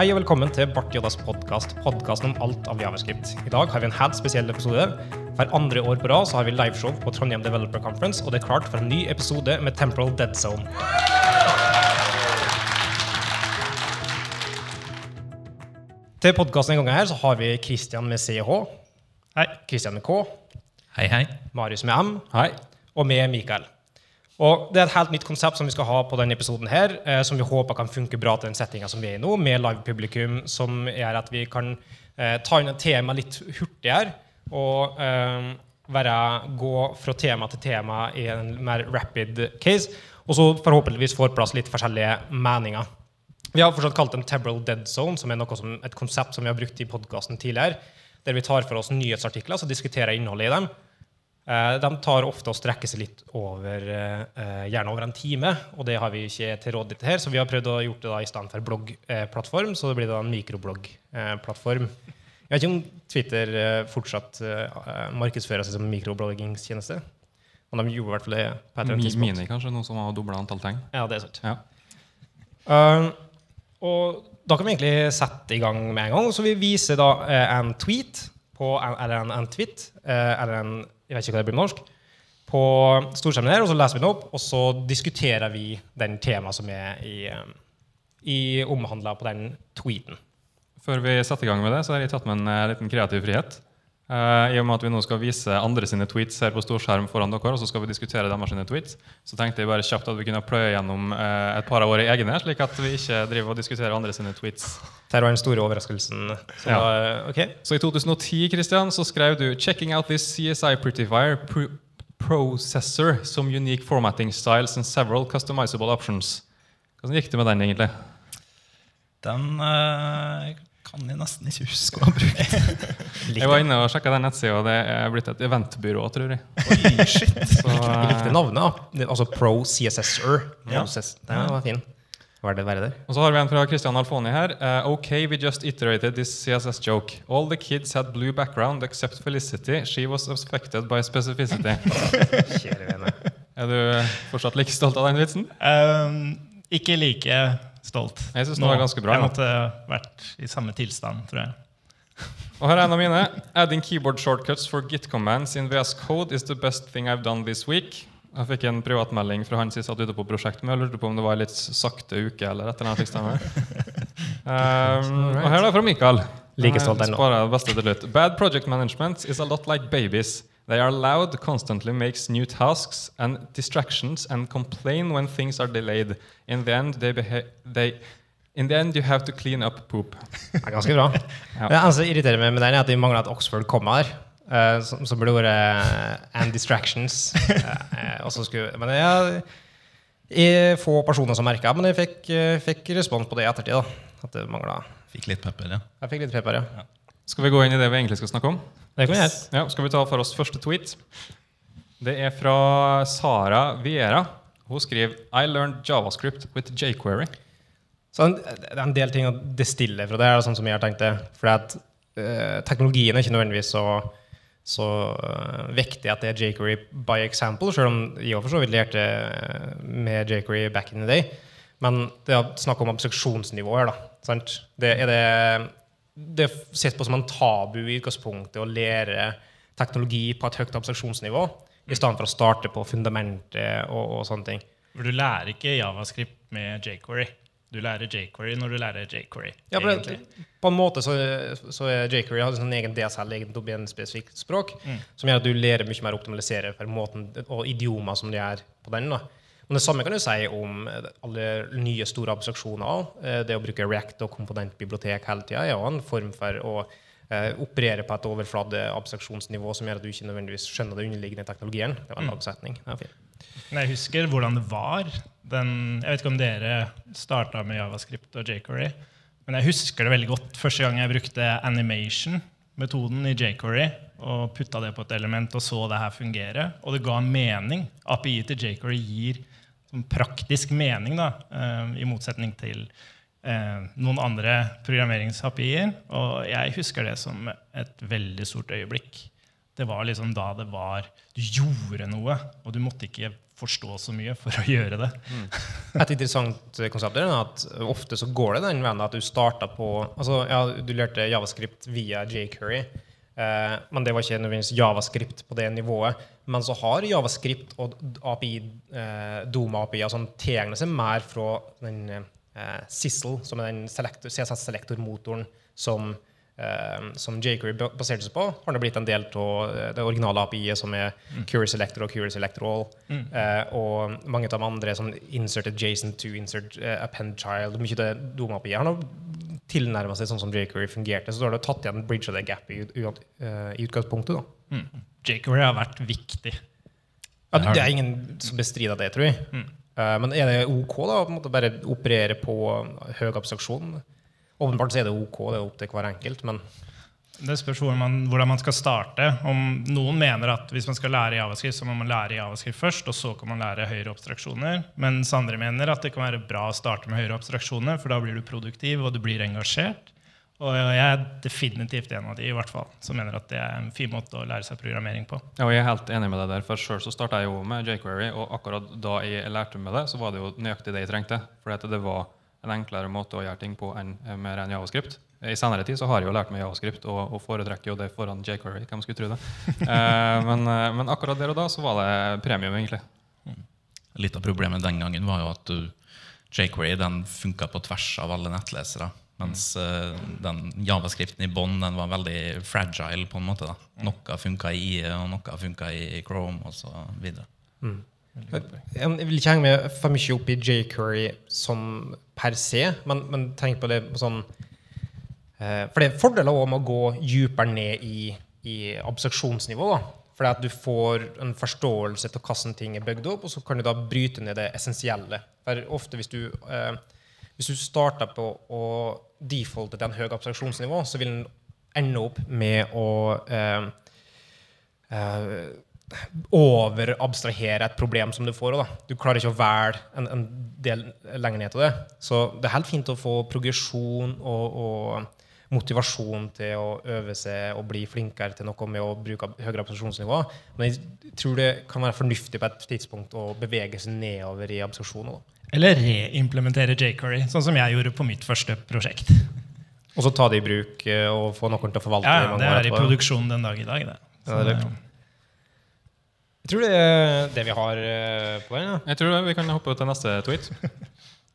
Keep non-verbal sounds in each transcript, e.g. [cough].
Hei og velkommen til Bart Joddas podkast, podkasten om alt av javascript. I dag har vi en helt spesiell episode. Hver andre år på rad så har vi liveshow på Trondheim Developer Conference, og det er klart for en ny episode med Temporal Dead Zone. Til podkasten en gang her så har vi Christian med CH. Hei. Christian med K. Hei, hei. Marius med M. Hei. Og med Mikael. Og Det er et helt nytt konsept som vi skal ha på denne episoden, her, eh, som vi håper kan funke bra til den settinga som vi er i nå, med live-publikum, som gjør at vi kan eh, ta inn et tema litt hurtigere og eh, være, gå fra tema til tema i en mer rapid case. Og så forhåpentligvis få plass litt forskjellige meninger. Vi har fortsatt kalt den Tebral Dead Zone, som er som, et konsept som vi har brukt i podkasten tidligere, der vi tar for oss nyhetsartikler og diskuterer innholdet i dem. Eh, de tar ofte og strekker seg litt over eh, gjerne over en time, og det har vi ikke til rådighet her, så vi har prøvd å gjort det da i stedet for bloggplattform, så det blir da en mikrobloggplattform. Jeg vet ikke om Twitter eh, fortsatt markedsfører seg som mikrobloggingstjeneste. Men de gjorde i hvert fall det på et tidspunkt. Mini, kanskje? Noe som har dobla antall tegn? Ja, det er sant. Ja. Uh, og da kan vi egentlig sette i gang med en gang. Så vi viser da en tweet, på, eller en, en tweet, eller en jeg vet ikke hva det blir på norsk, på storskjermen og så leser vi den opp, og så diskuterer vi den temaet som er i, i omhandla på den tweeten. Før vi setter i gang med det, så har jeg tatt med en liten kreativ frihet. Uh, I og med at vi nå skal vise andre sine tweets her på storskjerm foran dere, og så skal vi diskutere deres sine tweets, så tenkte jeg bare kjapt at vi kunne pløye gjennom uh, et par av våre egne, slik at vi ikke driver og diskuterer andre sine tweets. Det var den store overraskelsen. Så, Ja. da- ok. Så i 2010 Christian, så skrev du 'Checking out this CSI Prettifier pr processor, som unique formatting styles and several customizable options'. Hvordan gikk det med den, egentlig? Den eh, kan jeg nesten ikke huske å ha brukt. [laughs] Jeg var inne og sjekka den nettsida, og det er blitt et eventbyrå, tror jeg. Oi, shit. [laughs] Så, Jeg likte eh, navnet. da. Altså Pro CSSR. Ja. Den var fin. Hva er det verre der? og så har vi en fra Christian Alfoni her. Uh, ok, we just iterated this CSS joke. All the kids had blue background except Felicity. She was affected by specificity. [laughs] Kjære vene. Er du fortsatt like stolt av den vitsen? Um, ikke like stolt. Jeg synes den var ganske bra, Jeg måtte vært i samme tilstand, tror jeg. Og her er en av mine. Adding keyboard shortcuts for git commands in VS Code is the best thing I've done this week. Jeg fikk en privatmelding fra han som satt ute på prosjektet med Jeg lurte på om det var en litt sakte uke. eller et eller annet um, [laughs] og her er det fra Mikael. Like stolt ennå. Det beste til. Bad project management is a lot like babies. They are loud, constantly makes new tasks and distractions and complain when things are delayed. In the end, they, they In the end, you have to clean up poop. [laughs] Det er ganske bra. Ja. Det eneste som irriterer meg med den, er at de mangler et Oxford-komma her. Uh, som, som burde vært uh, and distractions. uh, [laughs] og så skulle, men jeg, jeg få personer som merka men jeg fikk, uh, fikk respons på det i ettertid. da At det mangla Fikk litt pepper, ja. Jeg fikk litt pepper, ja. Skal vi gå inn i det vi egentlig skal snakke om? Det kan vi gjøre. Ja, skal vi ta for oss første tweet? Det er fra Sara Viera. Hun skriver I learned javascript with jQuery. Så det er en del ting å destille fra det, sånn som jeg har tenkt det. For at uh, teknologien er ikke nødvendigvis så, så uh, vektig at det er jQuery by example, selv om jeg for så vidt lærte eh, med jQuery back in the day. Men det er snakk om abstraksjonsnivå her, da. Sant? Det er det det er sett på som en tabu i utgangspunktet å lære teknologi på et høyt abstraksjonsnivå, i stedet for å starte på fundamentet og, og sånne ting. For du lærer ikke javascript med jQuery. Du lærer jQuery når du lærer jQuery. Ja, det, på en måte så, så er jQuery har en sånn egen DSL, egen domenspesifikt språk, som gjør at du lærer mye mer å optimalisere for måten og idiomer som de er på den. da. Men det samme kan du si om alle nye store abstraksjoner. Eh, Det å bruke React og komponentbibliotek hele tida er jo en form for å eh, operere på et overfladeabstraksjonsnivå som gjør at du ikke nødvendigvis skjønner det underliggende teknologien. Det var en er. Men jeg husker hvordan det var. Den, jeg vet ikke om dere starta med javascript og jQuery, men jeg husker det veldig godt første gang jeg brukte animation-metoden i jQuery og putta det på et element og så det her fungere. Og det ga mening. API til jQuery gir praktisk mening, da, eh, i motsetning til eh, noen andre programmerings-API-er. Og jeg husker det som et veldig stort øyeblikk. Det var liksom da det var Du gjorde noe, og du måtte ikke forstå så mye for å gjøre det. Et interessant konsept er at ofte så går det den veien at du starta på altså ja, Du lærte javascript via jQuery, men det var ikke nødvendigvis javascript på det nivået. Men så har javascript og API, eh, Doma API som tegner seg mer fra den eh, Sissel, som er den CSS-selektormotoren som eh, som jQuery baserte seg på, har det blitt en del av eh, det originale API-et, som er mm. Query Selector og Curious Selector All. Mm. Eh, og mange av de andre, som insert Jason to, insert uh, append child Mye av det Doma-API-et har tilnærma seg sånn som jQuery fungerte. Så da har du tatt igjen bridge of the gap i, i, i utgangspunktet. da. Mm. jQuery har vært viktig. Ja, det er ingen som bestrider det, tror jeg. Mm. men er det OK da, å bare operere på høy abstraksjon? Åpenbart så er det OK, det er opp til hver enkelt, men det spørs hvordan man, hvordan man, skal starte. Om Noen mener at hvis man skal lære javascript, så må man lære javascript først, og så kan man lære høyere abstraksjoner. Mens andre mener at det kan være bra å starte med høyere abstraksjoner, for da blir du produktiv og du blir engasjert. Og jeg er definitivt en av de i hvert fall, som mener at det er en fin måte å lære seg programmering på. Ja, og jeg er helt enig med deg der, for Sjøl starta jeg jo med jQuery, og akkurat da jeg lærte med det, så var det jo nøyaktig det jeg trengte. For det var en enklere måte å gjøre ting på enn med ren javascript. I senere tid så har jeg jo lært meg javascript og, og foretrekker jo det foran jQuery. hvem skulle tro det. eh, men, eh, men, akkurat der og da så var det premium, egentlig. Mm. Litt av problemet den gangen var jo at jQuery den funka på tvers av alle nettlesere. Mens uh, den javascripten i bånn var veldig fragile. på en måte. Da. Mm. Noe funka i IE, og noe funka i Chrome osv. Mm. Jeg vil ikke henge med for mye opp i jQuery som per se, men, men tenk på det sånn eh, For det er fordeler også med å gå dypere ned i, i abstraksjonsnivå. da. Fordi at du får en forståelse av hvordan ting er bygd opp, og så kan du da bryte ned det essensielle. For ofte hvis du, eh, hvis du starter på å defalte til en høy abstraksjonsnivå, så vil den ende opp med å eh, eh, overabstrahere et problem som du får. Da. Du klarer ikke å velge en, en, del lenger ned til det. Så det er helt fint å få progresjon og, og, motivasjon til å øve seg og bli flinkere til noe med å bruke høyere absorpsjonsnivå. Men jeg tror det kan være fornuftig på et tidspunkt å bevege seg nedover i absorpsjonen. Eller reimplementere jQuery, sånn som jeg gjorde på mitt første prosjekt. Og så ta det i bruk eh, og få noen til å forvalte ja, det. er i produksjon den dag i dag. Det. Så, ja, det er jeg tror det er det vi har eh, på vei. Ja. Jeg tror vi kan hoppe til neste tweet.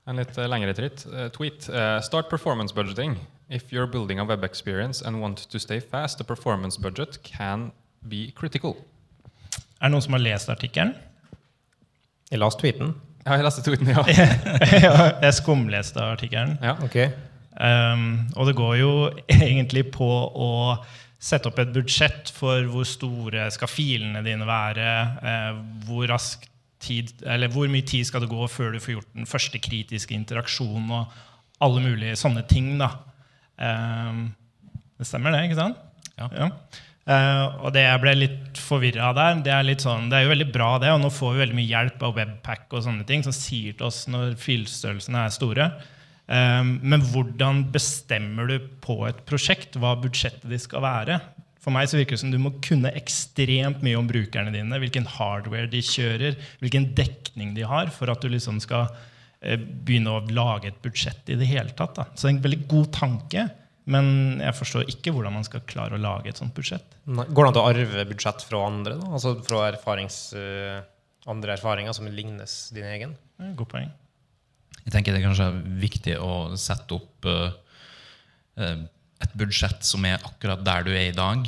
En litt eh, lengre tweet. Uh, tweet. Start performance budgeting. If you're building a web experience and want to stay fast, the performance budget can be critical. Er det noen som har lest artikkelen? Jeg leste tweeten. Ja, jeg leste tweeten, ja. [laughs] jeg skumleste artikkelen. Ja, okay. Um, og det går jo egentlig på å sette opp et budsjett for hvor store skal filene dine være, eh, hvor, tid, hvor mye tid skal det gå før du får gjort den første kritiske interaksjonen, og alle mulige sånne ting. da. Eh, det stemmer, det, ikke sant? Ja. ja. Uh, og det jeg ble litt forvirra der, det er, sånn, det er jo veldig bra, det. Og nå får vi veldig mye hjelp av Webpack og sånne ting som sier til oss når filstørrelsene er store. Ehm, men hvordan bestemmer du på et prosjekt hva budsjettet ditt skal være? For meg så virker det som du må kunne ekstremt mye om brukerne dine. Hvilken hardware de kjører, hvilken dekning de har, for at du liksom skal begynne å lage et budsjett i det hele tatt. Da. Så det er en veldig god tanke, men jeg forstår ikke hvordan man skal klare å lage et sånt budsjett. Går det an å arve budsjett fra andre? Da? Altså fra erfarings, uh, andre erfaringer som lignes din egen? God poeng. Jeg tenker det er kanskje viktig å sette opp uh, et budsjett som er akkurat der du er i dag,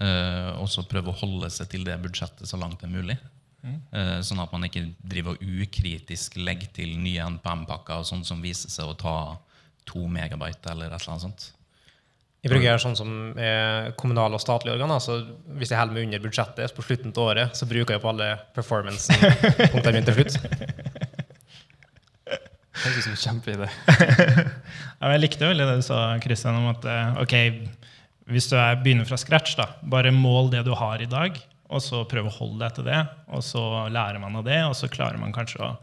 uh, og så prøve å holde seg til det budsjettet så langt det er mulig. Mm. Sånn at man ikke driver ukritisk legger til nye NPM-pakker sånn som viser seg å ta to megabyte eller et eller annet sånt. Jeg bruker sånn som kommunale og statlige organer. så Hvis jeg holder meg under budsjettet på slutten av året, så bruker jeg på alle performance-punktene mine til slutt. Høres ut som en kjempeidé. ja, jeg likte veldig det du sa, Kristian, om at eh, ok, hvis du er, begynner fra scratch, da, bare mål det du har i dag, og så prøve å holde deg til det. Og så lærer man av det, og så klarer man kanskje å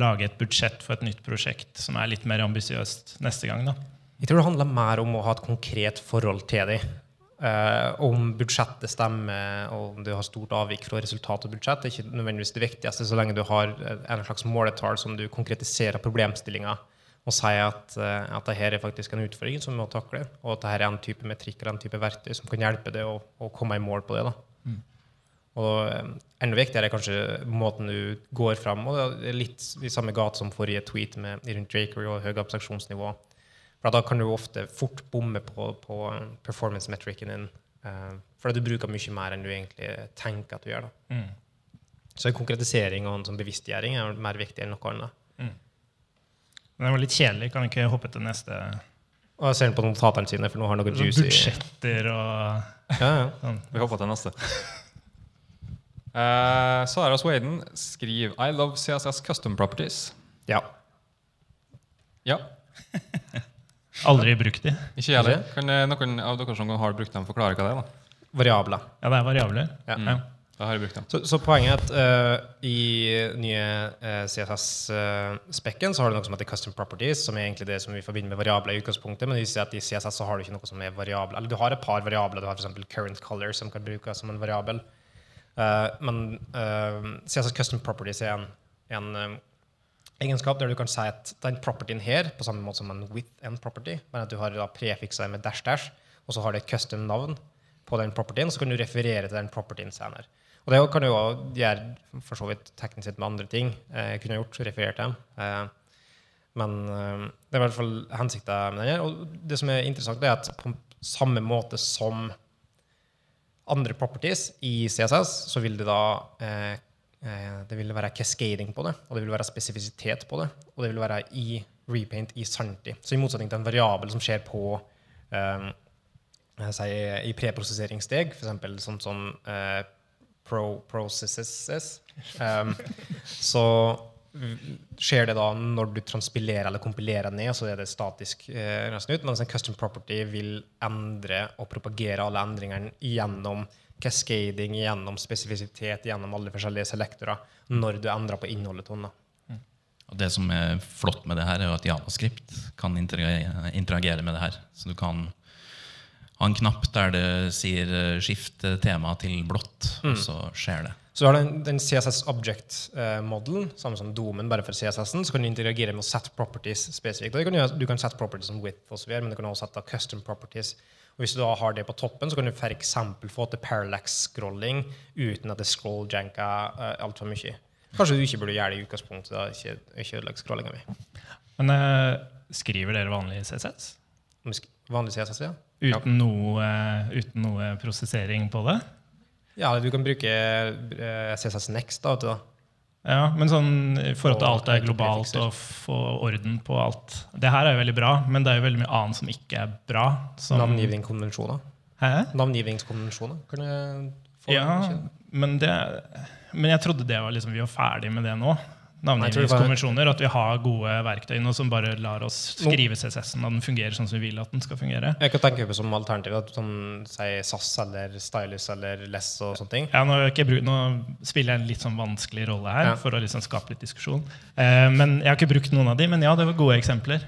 lage et budsjett for et nytt prosjekt som er litt mer ambisiøst neste gang. da. Jeg tror det handler mer om å ha et konkret forhold til dem. Uh, om budsjettet stemmer, og om du har stort avvik fra resultat og budsjett, er ikke nødvendigvis det viktigste, så lenge du har eh, en slags måletall som du konkretiserer problemstillinga og sier at, uh, at dette er faktisk en utfordring som vi må takle, og at dette er en type metrikk eller en type verktøy som kan hjelpe deg å, å komme i mål på det. da. Og eh, enda viktigere er kanskje måten du går fram og det er litt i samme gate som forrige tweet med rundt Drakery og høy abstraksjonsnivå. For da kan du ofte fort bomme på, på performance-metricen din, Uh, fordi du bruker mye mer enn du egentlig tenker at du gjør. da. Mm. Så en konkretisering og en sånn bevisstgjøring er mer viktig enn noe annet. Men det var litt kjedelig. Kan vi ikke hoppe til neste Og jeg ser den på notatene sine, for nå har han noe juicy budsjetter og Ja, ja. sånn? Vi hopper til neste. [laughs] Eh, Sara Swaden skriver I love CSS custom properties. ja. Ja, [laughs] Aldri brukt de. ikke jeg heller. Kan eh, noen av dere som har brukt dem, forklare hva det er? da? Variabler. Ja, det er variabler. Ja. Mm. Da har jeg brukt dem. Så, så poenget er at uh, i nye uh, CSS-spekken så har du noe som heter custom properties, som er egentlig det som vi forbinder med variabler i utgangspunktet, men det viser at i CSS så har du ikke noe som er variabler. Eller du har et par variabler. Du har f.eks. current color, som kan brukes som en variabel. Eh, men eh, CSS custom properties er en, en eh, egenskap der du kan si at den propertyen her, på samme måte som en with end property, men at du har prefiksa med dash dash, og så har du et custom navn på den propertyen, så kan du referere til den propertyen senere. Og det kan du òg gjøre for så vidt teknisk sett med andre ting. Jeg kunne gjort, referert dem. Men det er i hvert fall hensikta med den her. Og det som er interessant, er at på samme måte som andre properties i CSS, så vil det da eh, eh, det vil være cascading på det, og det vil være spesifisitet på det, og det vil være i repaint i Santi. Så i motsetning til en variabel som skjer på eh, si, i preprosesseringssteg, f.eks. sånn som eh, pro processes, um, så skjer det da når du transpilerer eller kompilerer ned, så er det statisk eh, resten ut, mens en custom property vil endre og propagere alle endringene gjennom cascading, gjennom spesifisitet, gjennom alle forskjellige selektorer når du endrer på innholdet. til den, da. Og det som er flott med det her, er at Javascript kan interagere, med det her. Så du kan ha en knapp der det sier eh, 'skift tema til blått', og så skjer det. Så du har den, den CSS Object-modellen, samme som domen, bare for CSS-en. Så kan du interagere med å sette properties spesifikt. Du kan du, kan sette properties som width og så videre, men du kan også sette custom properties. Og hvis du da har det på toppen, så kan du f.eks. få til parallax-scrolling uten at det scroll-janker eh, altfor mye. Kanskje du ikke burde gjøre det i utgangspunktet. da, ikke, ikke ødelegge scrollinga mi. Men eh, skriver dere vanlig CSS? Vanlig CSS, ja. Uten, noe, uten noe prosessering på det? Ja, du kan bruke eh, CSS Next. da, vet du da. Ja, Men sånn i forhold til alt alt er globalt og få orden på alt Det her er jo veldig bra, men det er jo veldig mye annet som ikke er bra. Som, Navngivningskonvensjoner. Navngivningskonvensjoner. Kan du få Ja, men, det, men jeg trodde det var liksom, vi var ferdig med det nå. Navngivningskonvensjoner. At vi har gode verktøy nå som bare lar oss skrive CSS-en og den fungerer sånn som vi vil at den skal fungere. Jeg kan tenke på som alternativ at sånn, si SAS eller Stylus eller Less og sånne ting. Ja, nå, jeg ikke bruk, nå spiller jeg en litt sånn vanskelig rolle her Ja. for å liksom skape litt diskusjon. Eh, men Jeg har ikke brukt noen av de, men ja, det var gode eksempler.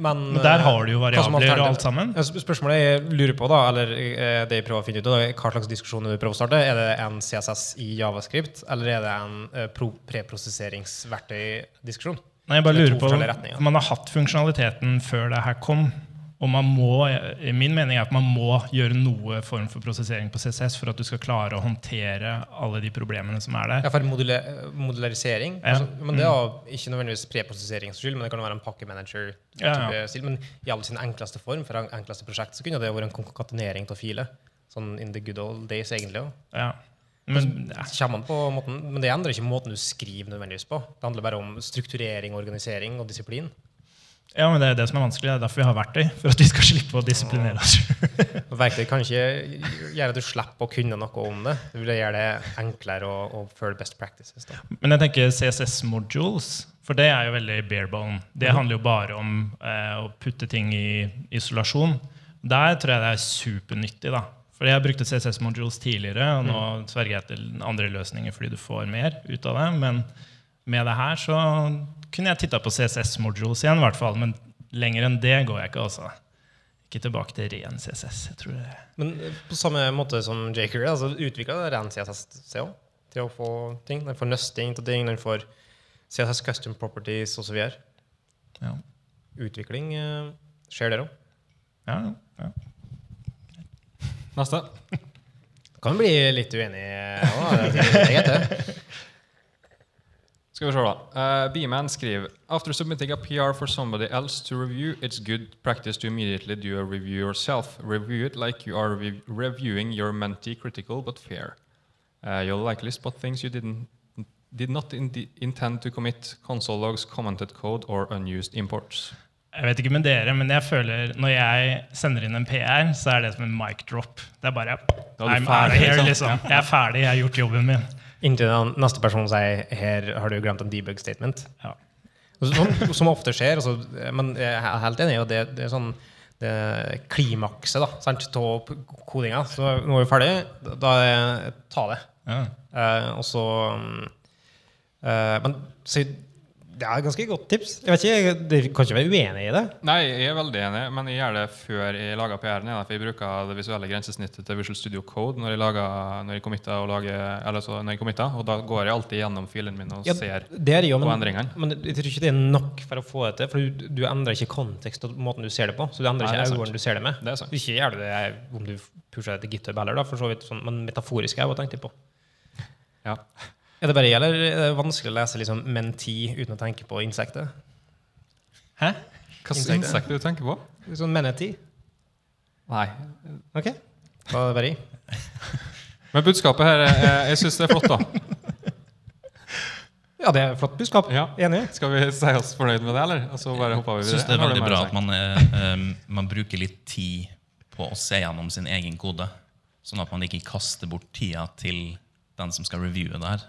Men, Men der eh, har du jo variabler og alt sammen. Spørsmålet jeg lurer på, da, eller eh, det jeg prøver å finne ut er hva slags diskusjon du prøver å starte. Er det en CSS i Javascript, eller er det en preprosesseringsverktøydiskusjon? Nei, jeg bare er lurer på, Man har hatt funksjonaliteten før det her kom. Og man må, min mening er at man må gjøre noe form for prosessering på CSS for at du skal klare å håndtere alle de problemene som er der. Ja, for modularisering. Ja. Mm. Altså, men Det er jo ikke nødvendigvis preprosesseringens skyld, men det kan være en pakkemanager. Ja, ja. Men i all sin enkleste form, for enkleste prosjekt, så kunne det vært en konkatenering av filer. Sånn in the good old days, egentlig. Ja. Men ja. Måten, men det endrer ikke måten du skriver nødvendigvis på. Det handler bare om strukturering, organisering og disiplin. Ja, men det er det som er vanskelig. Det er derfor vi har verktøy. For at vi skal slippe å disiplinere oss. [laughs] Verktøy kan ikke gjøre at du slipper å kunne noe om det. Det vil gjøre det enklere å, å følge best practices. Da. Men jeg tenker CSS modules, for det er jo veldig barebone. Det handler jo bare om eh, å putte ting i isolasjon. Der tror jeg det er supernyttig. da. For jeg brukte CSS modules tidligere, og nå sverger jeg til andre løsninger fordi du får mer ut av det. Men med det her så kunne jeg titta på CSS modules igjen, i hvert fall. Men lenger enn det går jeg ikke. altså. ikke tilbake til ren CSS. Jeg tror det Men eh, på samme måte som jQuery, altså utvikla ren CSS seg òg? til å få ting. Den får nøsting til ting, den får CSS custom properties osv. Ja. Utvikling eh, skjer der òg. Ja, ja. Neste. Kan bli litt uenig òg. Jeg vet [laughs] det. Skal vi se da. Uh, B-man skriver After submitting a PR for somebody else to review, it's good practice to immediately do a review yourself. Review it like you are rev reviewing your mentee critical but fair. Uh, you'll likely spot things you didn't did not in intend to commit, console logs, commented code or unused imports. Jeg vet ikke med dere, men jeg føler når jeg sender inn en PR, så er det som en mic drop. Det er bare I'm out of here, liksom. Jeg er ferdig, jeg har gjort jobben min. Inntil den neste person sier her har du glemt en debug statement. Ja. Som, som ofte skjer. Altså, men jeg er helt enig. Det, det er sånn det klimakset av kodinga. Så nå er vi ferdig. Da er, ta det. Ja. Uh, og så eh, Men så, det er et ganske godt tips. Jeg vet ikke, Dere kan ikke være uenig i det? Nei, jeg er veldig enig, men jeg gjør det før jeg lager PR-en. For jeg bruker det visuelle grensesnittet til Visual Studio Code når jeg, lager, når jeg committer, og lager, eller så når jeg committer, og da går jeg alltid gjennom filene mine og Ja, ser er jo, på men, endringene. men jeg tror ikke det er nok for å få det til. For du, du endrer ikke kontekst og måten du ser det på. Så du endrer Nei, ikke øynene du ser det med. Det er sant. Ikke gjør du det om du pusher det til GitHub heller, da, for så vidt. Sånn, men metaforisk er jeg også tenkt på. Ja. Er det bare jeg, eller er det vanskelig å lese liksom menti uten å tenke på insektet? Hæ? Hva slags Insekter. insekt er du tenker på? Sånn manatee? Nei. Ok. Da er det bare jeg. [laughs] Men budskapet her, er- jeg syns det er flott, da. [laughs] Ja, det er flott budskap. Ja. Enig. Skal vi si oss fornøyd med det, eller? Og så bare hopper vi Jeg syns det er veldig bra at man, er, um, man bruker litt tid på å se gjennom sin egen kode. Sånn at man ikke kaster bort tida til den som skal reviewe det her.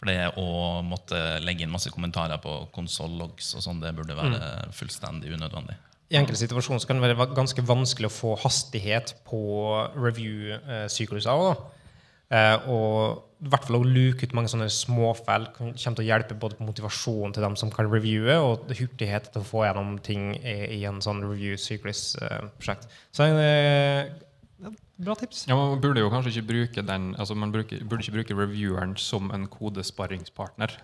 For det å måtte legge inn masse kommentarer på konsollogs og sånn, det burde være fullstendig unødvendig. I enkelte situasjoner kan det være ganske vanskelig å få hastighet på review-sykluser òg. Og i hvert fall å luke ut mange sånne småfeil kommer til å hjelpe både på motivasjonen til dem som kan reviewe, og hurtighet til å få gjennom ting i, en sånn review-syklus-prosjekt. Så eh, bra tips. Ja, Man burde jo kanskje ikke bruke den Altså man bruker, burde ikke bruke revieweren som en kodesparringspartner.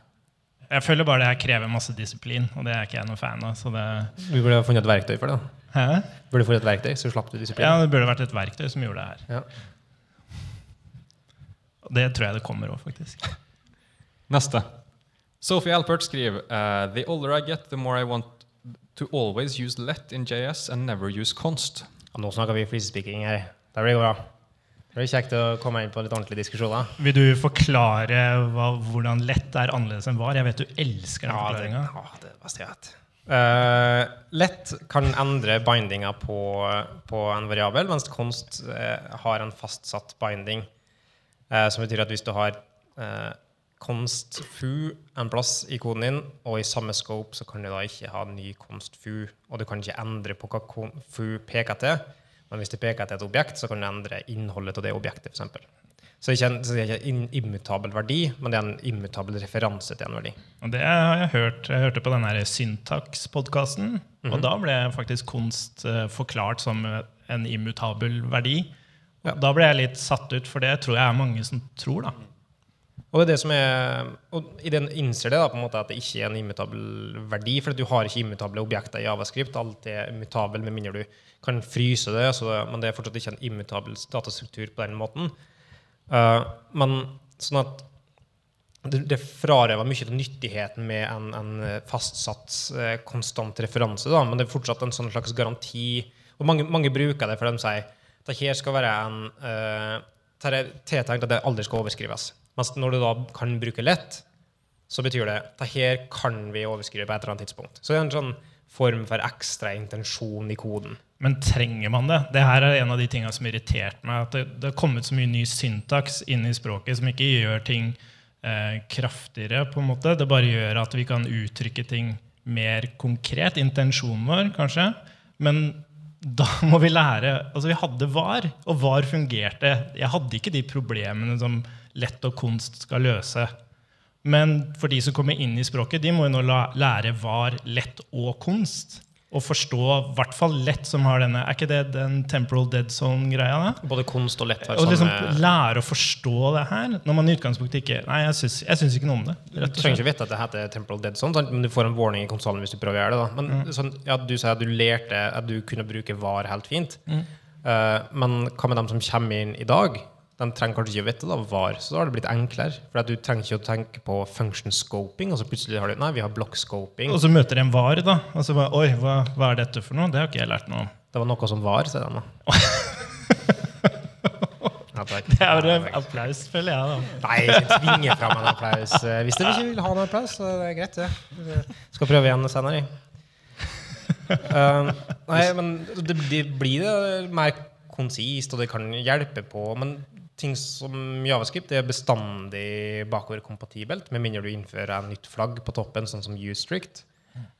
Jeg føler bare det her krever masse disiplin, og det er ikke jeg noe fan av. Så det, Du burde ha funnet et verktøy for det. Hæ? Burde funnet et verktøy, så slapp du disiplin. Ja, det burde vært et verktøy som gjorde det her. Ja. Og det tror jeg det kommer òg, faktisk. Neste. Sophie Alpert skriver uh, The older I get, the more I want to always use let in JS and never use const. Ja, nå snakker vi flisespeaking her. Det blir bra. Det blir kjekt å komme inn på litt ordentlige diskusjoner. Vil du forklare hva, hvordan lett er annerledes enn var? Jeg vet du elsker den Ja, forklaringa. ja, det det beste jeg vet. Eh, lett kan endre bindinga på, på en variabel, mens konst uh, har en fastsatt binding. Uh, som betyr at hvis du har eh, const fu en plass i koden din, og i samme scope, så kan du da ikke ha ny const fu. Og du kan ikke endre på hva fu peker til. Men hvis det peker etter et objekt, så kan du endre innholdet av det objektet. For eksempel. så det er ikke en, det er ikke en immutabel verdi, men det er en immutabel referanse til en verdi. Og det har jeg hørt. Jeg hørte på den Syntax-podkasten, og da ble faktisk konst eh, forklart som en immutabel verdi. Ja. Da ble jeg litt satt ut, for det tror jeg er mange som tror. da. Og det er det som er, og i den innser det da, på en måte at det ikke er en immutabel verdi, for du har ikke immutable objekter i Javascript. Alt er immutabel med mindre du kan fryse det, så, men det er fortsatt ikke en immutabel datastruktur på den måten. Uh, men sånn at det, det frarøver mye av nyttigheten med en, en fastsatt, uh, konstant referanse, da, men det er fortsatt en sånn slags garanti. Og mange, mange bruker det, for de sier at det her skal være en uh, det tiltenkt at det aldri skal overskrives. Mens når du da kan bruke lett, så betyr det at det her kan vi overskrive på et eller annet tidspunkt. Så det er en sånn form for ekstra intensjon i koden. Men trenger man det? Det her er en av de tingene som irriterte meg. At det, det har kommet så mye ny syntaks inn i språket som ikke gjør ting eh, kraftigere. på en måte. Det bare gjør at vi kan uttrykke ting mer konkret. Intensjonen vår, kanskje. Men da [laughs] må vi lære Altså, vi hadde var, og var fungerte. Jeg hadde ikke de problemene som lett og konst skal løse. Men for de som kommer inn i språket, de må jo nå lære var, lett og konst. Og forstå, hvert fall lett, som har denne Er ikke det den temporal dead zone-greia? da? Både konst og lett Og liksom lære å forstå det her, når man i utgangspunktet ikke Nei, jeg syns, jeg syns ikke noe om det. Du trenger ikke vite at det heter Temporal Dead Zone, sant? men du får en warning i konsollen hvis du prøver å gjøre det. da. Men sånn, ja, Du sier at du lærte at du kunne bruke VAR helt fint. Eh, men hva med dem som kommer inn i dag? De trenger kanskje ikke å vite da, VAR, så da har det blitt enklere. For du trenger ikke å tenke på function scoping, og så plutselig har du Nei, vi har block scoping. Og så møter de en var, da. Og så bare Oi, hva, hva er dette for noe? Det har ikke jeg lært noe om. Det var noe som var, sier de da. [laughs] Ja. Det er en applaus, føler jeg, da. Nei, ikke tvinge fram en applaus. Hvis dere ikke vil ha noe applaus, så er det greit. det. Skal prøve igjen senere. Uh, nei, men det, det blir det mer konsist, og det kan hjelpe på. Men ting som Javascript er bestandig bakoverkompatibelt, med mindre du innfører en nytt flagg på toppen, sånn som usestrict.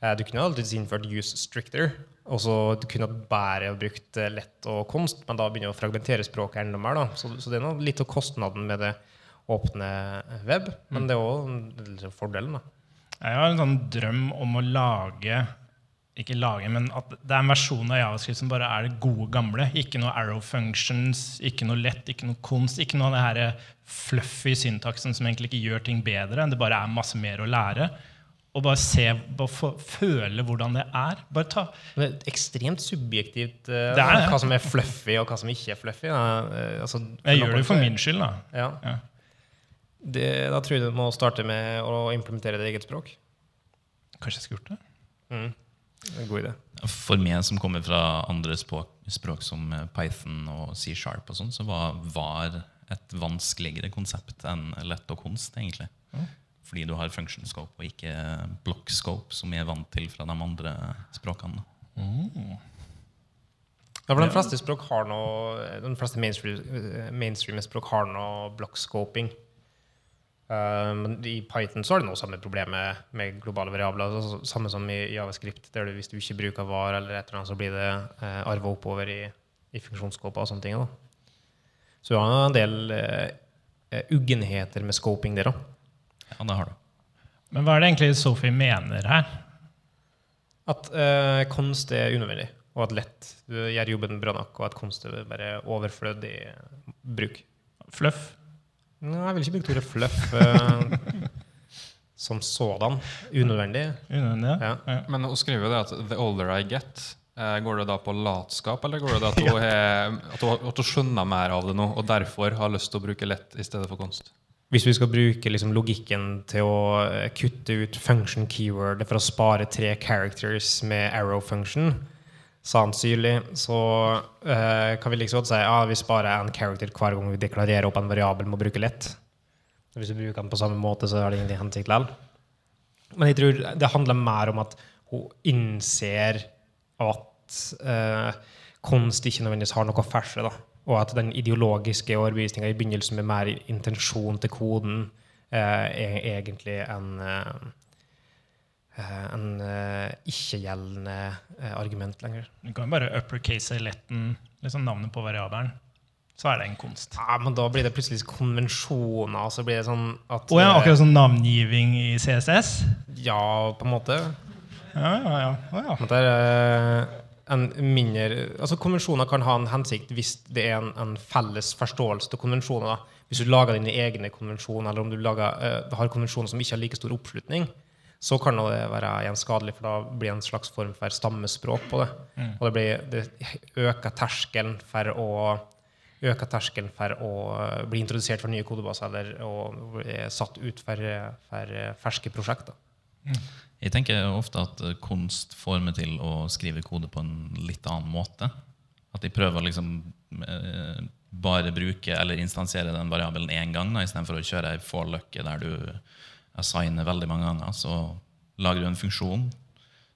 Eh, Du kunne alltids innført use stricter, og så du kunne bare brukt eh, lett og konst, men da begynner du å fragmentere språket enda mer. Så, så det er noe, litt av kostnaden med det åpne web, men det er òg fordelen. da. Jeg har en sånn drøm om å lage ikke lage, men at det er en versjon av Javascript som bare er det gode, gamle. Ikke noe arrow functions, ikke noe lett, ikke noe konst. Ikke noe av det her fluffy syntaksen som egentlig ikke gjør ting bedre. Det bare er masse mer å lære. Og bare se, bare få, føle hvordan det er. Bare ta det er ekstremt subjektivt uh, Det er hva som er fluffy, og hva som ikke er fluffy. Eh, altså, Jeg gjør det for min skyld, da. Ja. Ja. Det, da tror jeg du må starte med å implementere ditt eget språk. Kanskje jeg skulle gjort det? Mm. For meg som kommer fra andre språk, språk som eh, Python og C-sharp, og sånn, så var VAR et vanskeligere konsept enn lett og konst, egentlig. Fordi du har function scope og ikke block scope, som jeg er vant til fra de andre språkene. Ja, for de fleste språk har noe De fleste mainstream, mainstream språk har noe blockscoping. Uh, men i Python så har det noe samme problemet med globale variabler. Altså, samme som i Javascript, der du, hvis du ikke bruker var, eller et eller annet, så blir det uh, arva oppover i, i funksjonskåpa. og sånne ting. Da. Så du har en del uh, uggenheter med scoping der òg. Ja, det har du. Men hva er det egentlig Sophie mener her? At uh, konst er unødvendig, og at lett du gjør jobben bra nok, og at konst er bare overflødig bruk. Fluff? Nei, jeg vil ikke bruke ordet fluff uh, som sådan. Unødvendig. Unødvendig? Ja. Ja. Men hun skriver jo det at 'the older I get'. Eh, Går det da på latskap, eller går det da at [laughs] hun, er, at hun, at hun skjønner mer av det nå, og derfor har lyst til å bruke lett i stedet for konst? Hvis vi skal bruke liksom, logikken til å eh, kutte ut function keyword for å spare tre characters med arrow function, sannsynlig, så eh, kan vi liksom godt si ja, vi sparer en character hver gang vi deklarerer opp en variabel med å bruke lett. Hvis du bruker den på samme måte, så har det ingen hensikt likevel. Men jeg tror det handler mer om at hun innser at eh, kunst ikke nødvendigvis har noe for da. Og at den ideologiske overbevisninga i begynnelsen med mer intensjon til koden eh, er egentlig en, eh, en eh, ikke-gjeldende eh, argument lenger. Du kan jo bare uppercase letten, liksom navnet på variabelen. Så er det en kunst. Ja, men da blir det plutselig konvensjoner. Så blir det sånn at Oh, ja, eh, akkurat sånn navngiving i CSS? Ja, på en måte. Ja, ja, ja. Oh, ja. Det er eh, en mindre altså Konvensjoner kan ha en hensikt hvis det er en, en felles forståelse til konvensjoner. Hvis du lager dine egne konvensjoner, eller om du lager, uh, har konvensjoner som ikke har like stor oppslutning, så kan det være igjen skadelig, for da blir det en slags form for stammespråk på det. Og det, blir, det øker terskelen for å øker terskelen for å bli introdusert for nye kodebaser eller og satt ut for, for ferske prosjekter. Jeg tenker ofte at kunst får meg til å skrive kode på en litt annen måte. At jeg prøver å liksom eh, bare bruke eller instansiere den variabelen én gang, istedenfor å kjøre ei for-løkke der du assigner veldig mange ganger. Så lager du en funksjon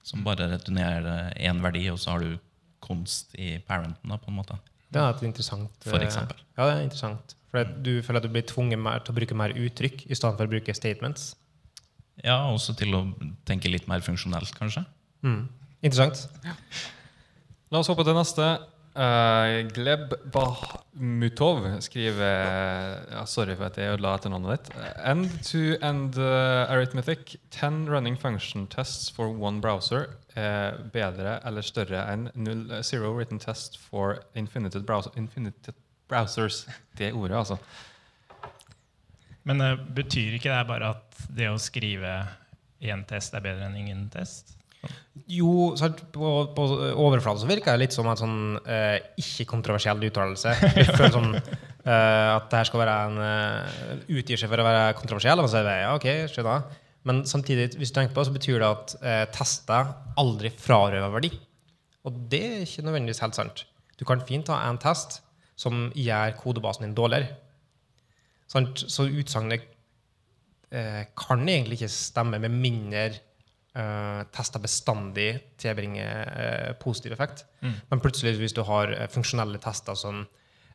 som bare returnerer én verdi, og så har du kunst i parenten. da, på en måte. Det er et interessant For eh, eksempel. Ja, det er interessant. For du føler at du blir tvunget mer til å bruke mer uttrykk i stedet for å bruke statements. Ja, også til å tenke litt mer funksjonelt, kanskje. Mm. Interessant. La oss hoppe til neste. Eh, Gleb Bahmutov skriver ja, Sorry for at jeg ødela etternavnet ditt. End-to-end uh, arithmetic. Ten running function tests for one browser er bedre eller større enn null, eh, zero written test for infinited, browser, infinited browsers. Det ordet, altså. Men eh, betyr ikke det bare at det å skrive én test er bedre enn ingen test? Jo, på, på overflaten så virker det litt som en sånn eh, ikke-kontroversiell uttalelse. Jeg føler sånn [laughs] eh, at det her skal være en uh, utgir seg for å være kontroversiell. Og så er det, ja, ok, skjønner. Men samtidig, hvis du tenker på det, så betyr det at eh, tester aldri frarøver verdi. Og det er ikke nødvendigvis helt sant. Du kan fint ha en test som gjør kodebasen din dårligere. Sant? Så utsagnet eh, kan egentlig ikke stemme med mindre uh, tester bestandig tilbringer uh, positiv effekt. Men plutselig, hvis du har uh, funksjonelle tester som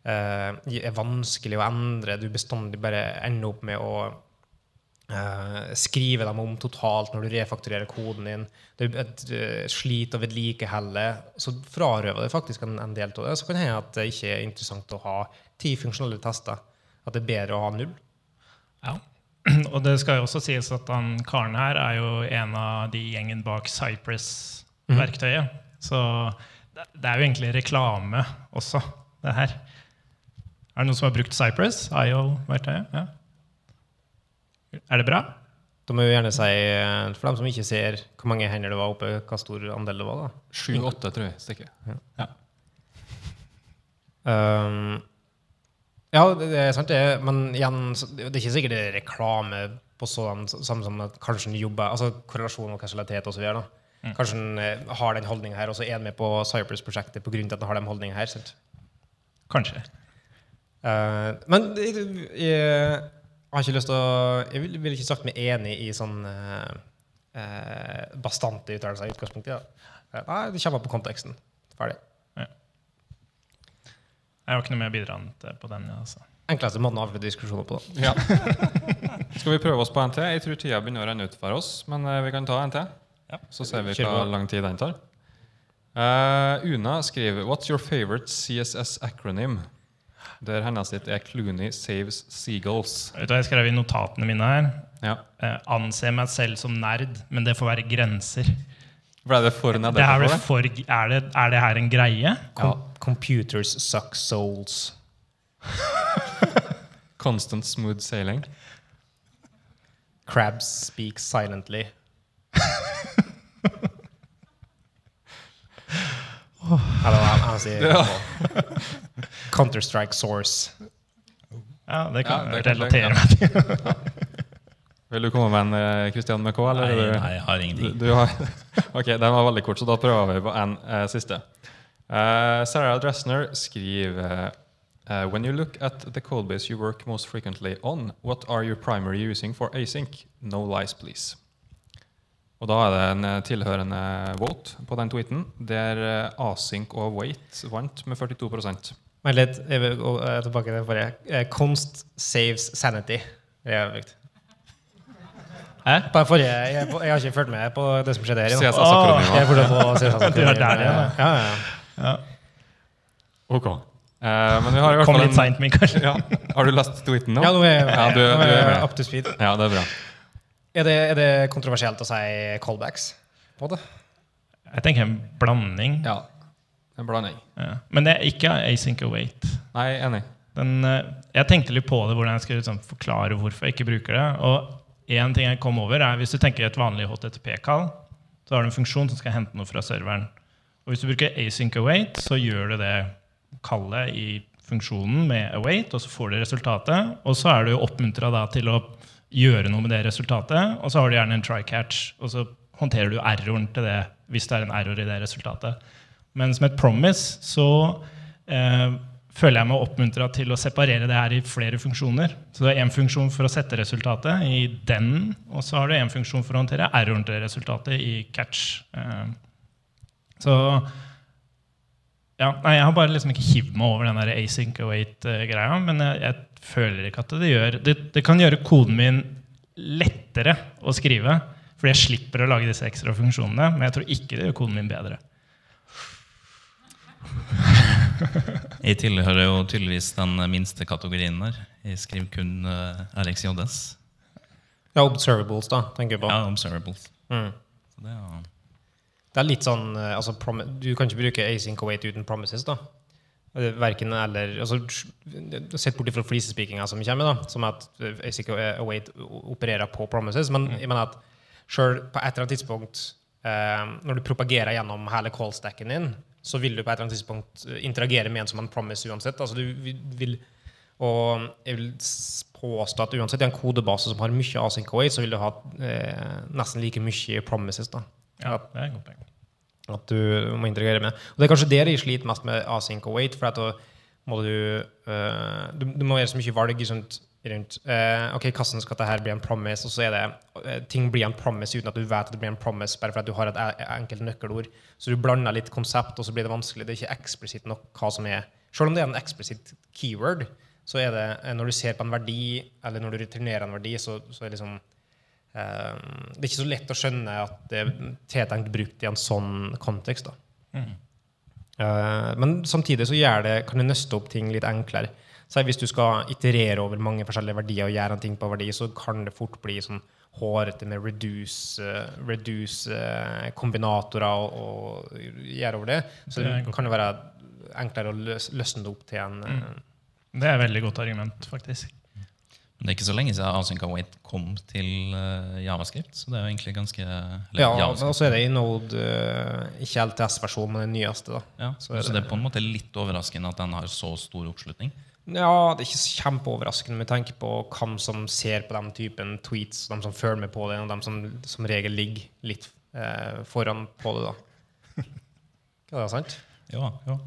er vanskelig å endre, du bestandig bare ender opp med å skrive dem om totalt når du refakturerer koden din, du er et uh, slit å vedlikeholde, så frarøver det faktisk en, en del av det. Så kan det hende at det ikke er interessant å ha ti funksjonelle tester. At det er bedre å ha null. Ja. [clears throat] Og det skal jo også sies at han karen her er jo en av de gjengen bak Cypress-verktøyet. Så det, er jo egentlig reklame også, det her. Er det noen som har brukt Cypress? IO-verktøyet? Ja. Er det bra? Da må vi gjerne si, eh, for dem som ikke ser hvor mange hender det var oppe, hva stor andel det var. da. Sju-åtte, tror jeg. Stikker. Um, ja, det det er sant, det. Men igjen, det er ikke sikkert det er reklame på sånn, samme som at kanskje han jobber altså korrelasjon og kausalitet osv. Kanskje en eh, har den holdninga her, og så er han med på Cypress-prosjektet pga. at han har den holdninga her. Sant? Kanskje. Uh, men jeg, jeg har ikke lyst til å Jeg ville vil ikke sagt meg enig i sånn uh, uh, bastante uttalelser i utgangspunktet. Ja. Nei, det kommer på konteksten. Ferdig. Jeg har ikke noe mer å bidra til på den. Altså. Enkleste måten å avslutte diskusjoner på. da. Ja. [laughs] Skal vi prøve oss på NT? Jeg tror tida begynner å renne ut for oss, men eh, vi kan ta NT. Ja. Så ser vi hva lang tid den tar. Uh, Una skriver What's your favorite CSS acronym? Der hennes sitt er Clooney Saves Seagulls. Vet du hva jeg skrev i notatene mine her? Ja. Uh, anser meg selv som nerd, men det får være grenser. Ble det for Det er, vel det? for, er, det, er det her en greie? Com computers suck souls. [laughs] Constant smooth sailing. Crabs speak silently. Eller hva han sier. Counter-Strike source. Ja, det kan Ja, det relatere meg til. Vil du komme med en eh, Christian med K? Eller? Nei, er nei, jeg har ingenting. Du, du har, [laughs] ok, den var veldig kort, så da prøver vi på en uh, siste. Uh, Sarah Dressner skriver uh, When you look at the codebase you work most frequently on, what are you primary using for async? No lies, please. Og da er det en tilhørende vote på den tweeten, der async og wait vant med 42 Men litt, jeg vil gå tilbake til den forrige. «Konst saves sanity. Det jeg brukt. Hæ? På den forrige, jeg, jeg har ikke fulgt med på det som skjedde her. i dag. Jeg er fortsatt på CSS. [laughs] Du ja. ja. Ok. Uh, men vi har i hvert Kom litt seint, Mikael. Ja. Har du lest tweeten nå? Ja, nå er jeg, Ja, du- nå du er jeg med. up to speed. Ja, det er bra. Er det, er det kontroversielt å si callbacks? På det? Jeg tenker en blanding. Ja, en blanding. Ja. Men det er ikke async await. Nei, enig. Den, eh, jeg tenkte litt på det, hvordan jeg skulle liksom forklare hvorfor jeg ikke bruker det. Og en ting jeg kom over er Hvis du tenker et vanlig HTTP-kall, så har du en funksjon som skal hente noe fra serveren. Og Hvis du bruker async await, så gjør du det kallet i funksjonen med await, og så får du resultatet. Og så er du oppmuntra til å gjøre noe med det resultatet, og så har du gjerne en try-catch, og så håndterer du erroren til det hvis det er en error i det resultatet. Mens med et promise så eh, føler jeg meg oppmuntra til å separere det her i flere funksjoner. Så du har én funksjon for å sette resultatet i den, og så har du én funksjon for å håndtere erroren til resultatet i catch. Eh, så ja, nei, Jeg har bare liksom ikke hivd meg over den der async await-greia, men jeg, jeg føler ikke at det gjør det, det kan gjøre koden min lettere å skrive, fordi jeg slipper å lage disse ekstra funksjonene, men jeg tror ikke det gjør koden min bedre. [laughs] Jeg tilhører jo tydeligvis den minste kategorien der. Jeg skriver kun uh, RxJS. Ja, observables, da, tenker jeg på. Ja, observables. Mm. Det er Det er litt sånn eh, altså, Du kan ikke bruke async await uten promises, da. Eh, Verken eller altså, Sett bort fra flisespikinga som kommer, da, som at eh, async await opererer på promises. Men jeg mener at selv på et eller annet tidspunkt, eh, når du propagerer gjennom hele callstacken din, så vil du på et eller annet tidspunkt eh, interagere med en som en promise uansett. Altså, du vil- og jeg vil påstå at uansett i en kodebase som har mye async away, så vil du ha eh, nesten like mye promises. da. Ja, det er en god poeng. At du må interagere med. Og Det er kanskje dere jeg sliter mest med async og wait. For at da må du, eh, du Du må gjøre så mye valg rundt, rundt uh, ok, hvordan skal dette bli en promise, og så er det uh, ting blir en promise uten at du vet at det blir en promise, bare for at du har et e- enkelt nøkkelord. Så du blander litt konsept, og så blir det vanskelig. Det er ikke eksplisitt nok hva som er Selv om det er en eksplisitt keyword, så er det uh, når du ser på en verdi, eller når du returnerer en verdi, så, så er det liksom Eh, det er ikke så lett å skjønne at det er tiltenkt brukt i en sånn kontekst. Da. Mm. men samtidig så det, kan det nøste opp ting litt enklere. Så hvis du skal iterere over mange forskjellige verdier og gjøre en ting på verdi, så kan det fort bli sånn hårete med reduce, eh, reduce eh, kombinatorer og, og gjøre over det. Så Det kan det være enklere å løs, løsne det opp til en mm. Det er et veldig godt argument, faktisk. Men det er ikke så lenge siden Async Await kom til eh, Javascript, så det er jo egentlig ganske Ja, JavaScript. og så er det i Node, eh, ikke LTS-versjonen, men den nyeste. da. Ja, så så, er det det- er på en måte litt overraskende at den har så stor oppslutning. Ja, det er ikke så kjempeoverraskende med tanke på hvem som ser på den typen tweets, de som følger med på det, og de som som regel ligger litt eh, foran på det. da. [laughs] Er det er sant? Ja, ja.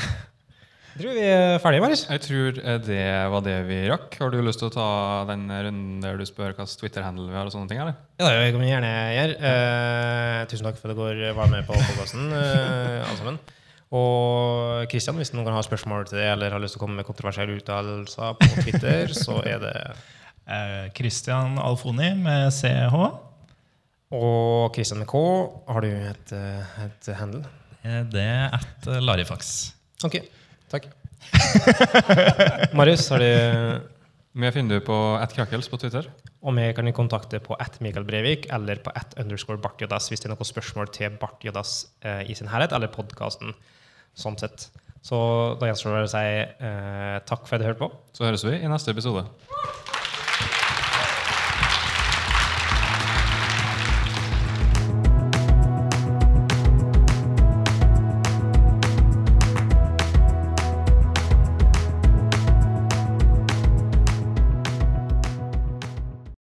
Jeg [laughs] tror vi er ferdige, Marius. Jeg tror eh, det var det vi rakk. Har du lyst til å ta den runden der du spør hvilken Twitter-handel vi har? og sånne ting, eller? Ja, det kan vi gjerne gjøre. Eh, tusen takk for at dere var med på podkasten, eh, alle sammen. Og Kristian, hvis noen kan ha spørsmål til det, eller har lyst til å komme med kontroversielle uttalelser på Twitter, [laughs] så er det Eh, Christian Alfoni med CH. Og Kristian med K, har du et, eh, et handle? Eh, Det er et eh, Larifax. Ok, takk. [laughs] Marius, har du Vi finner du på @krakels på Twitter. Og vi kan kontakte på at Mikael Brevik eller på at underscore Bartjodas hvis det er noen spørsmål til Bartjodas eh, i sin helhet, eller podkasten sånn sett. Så da gjenstår det å si eh, takk for at du hørte på. Så høres vi i neste episode.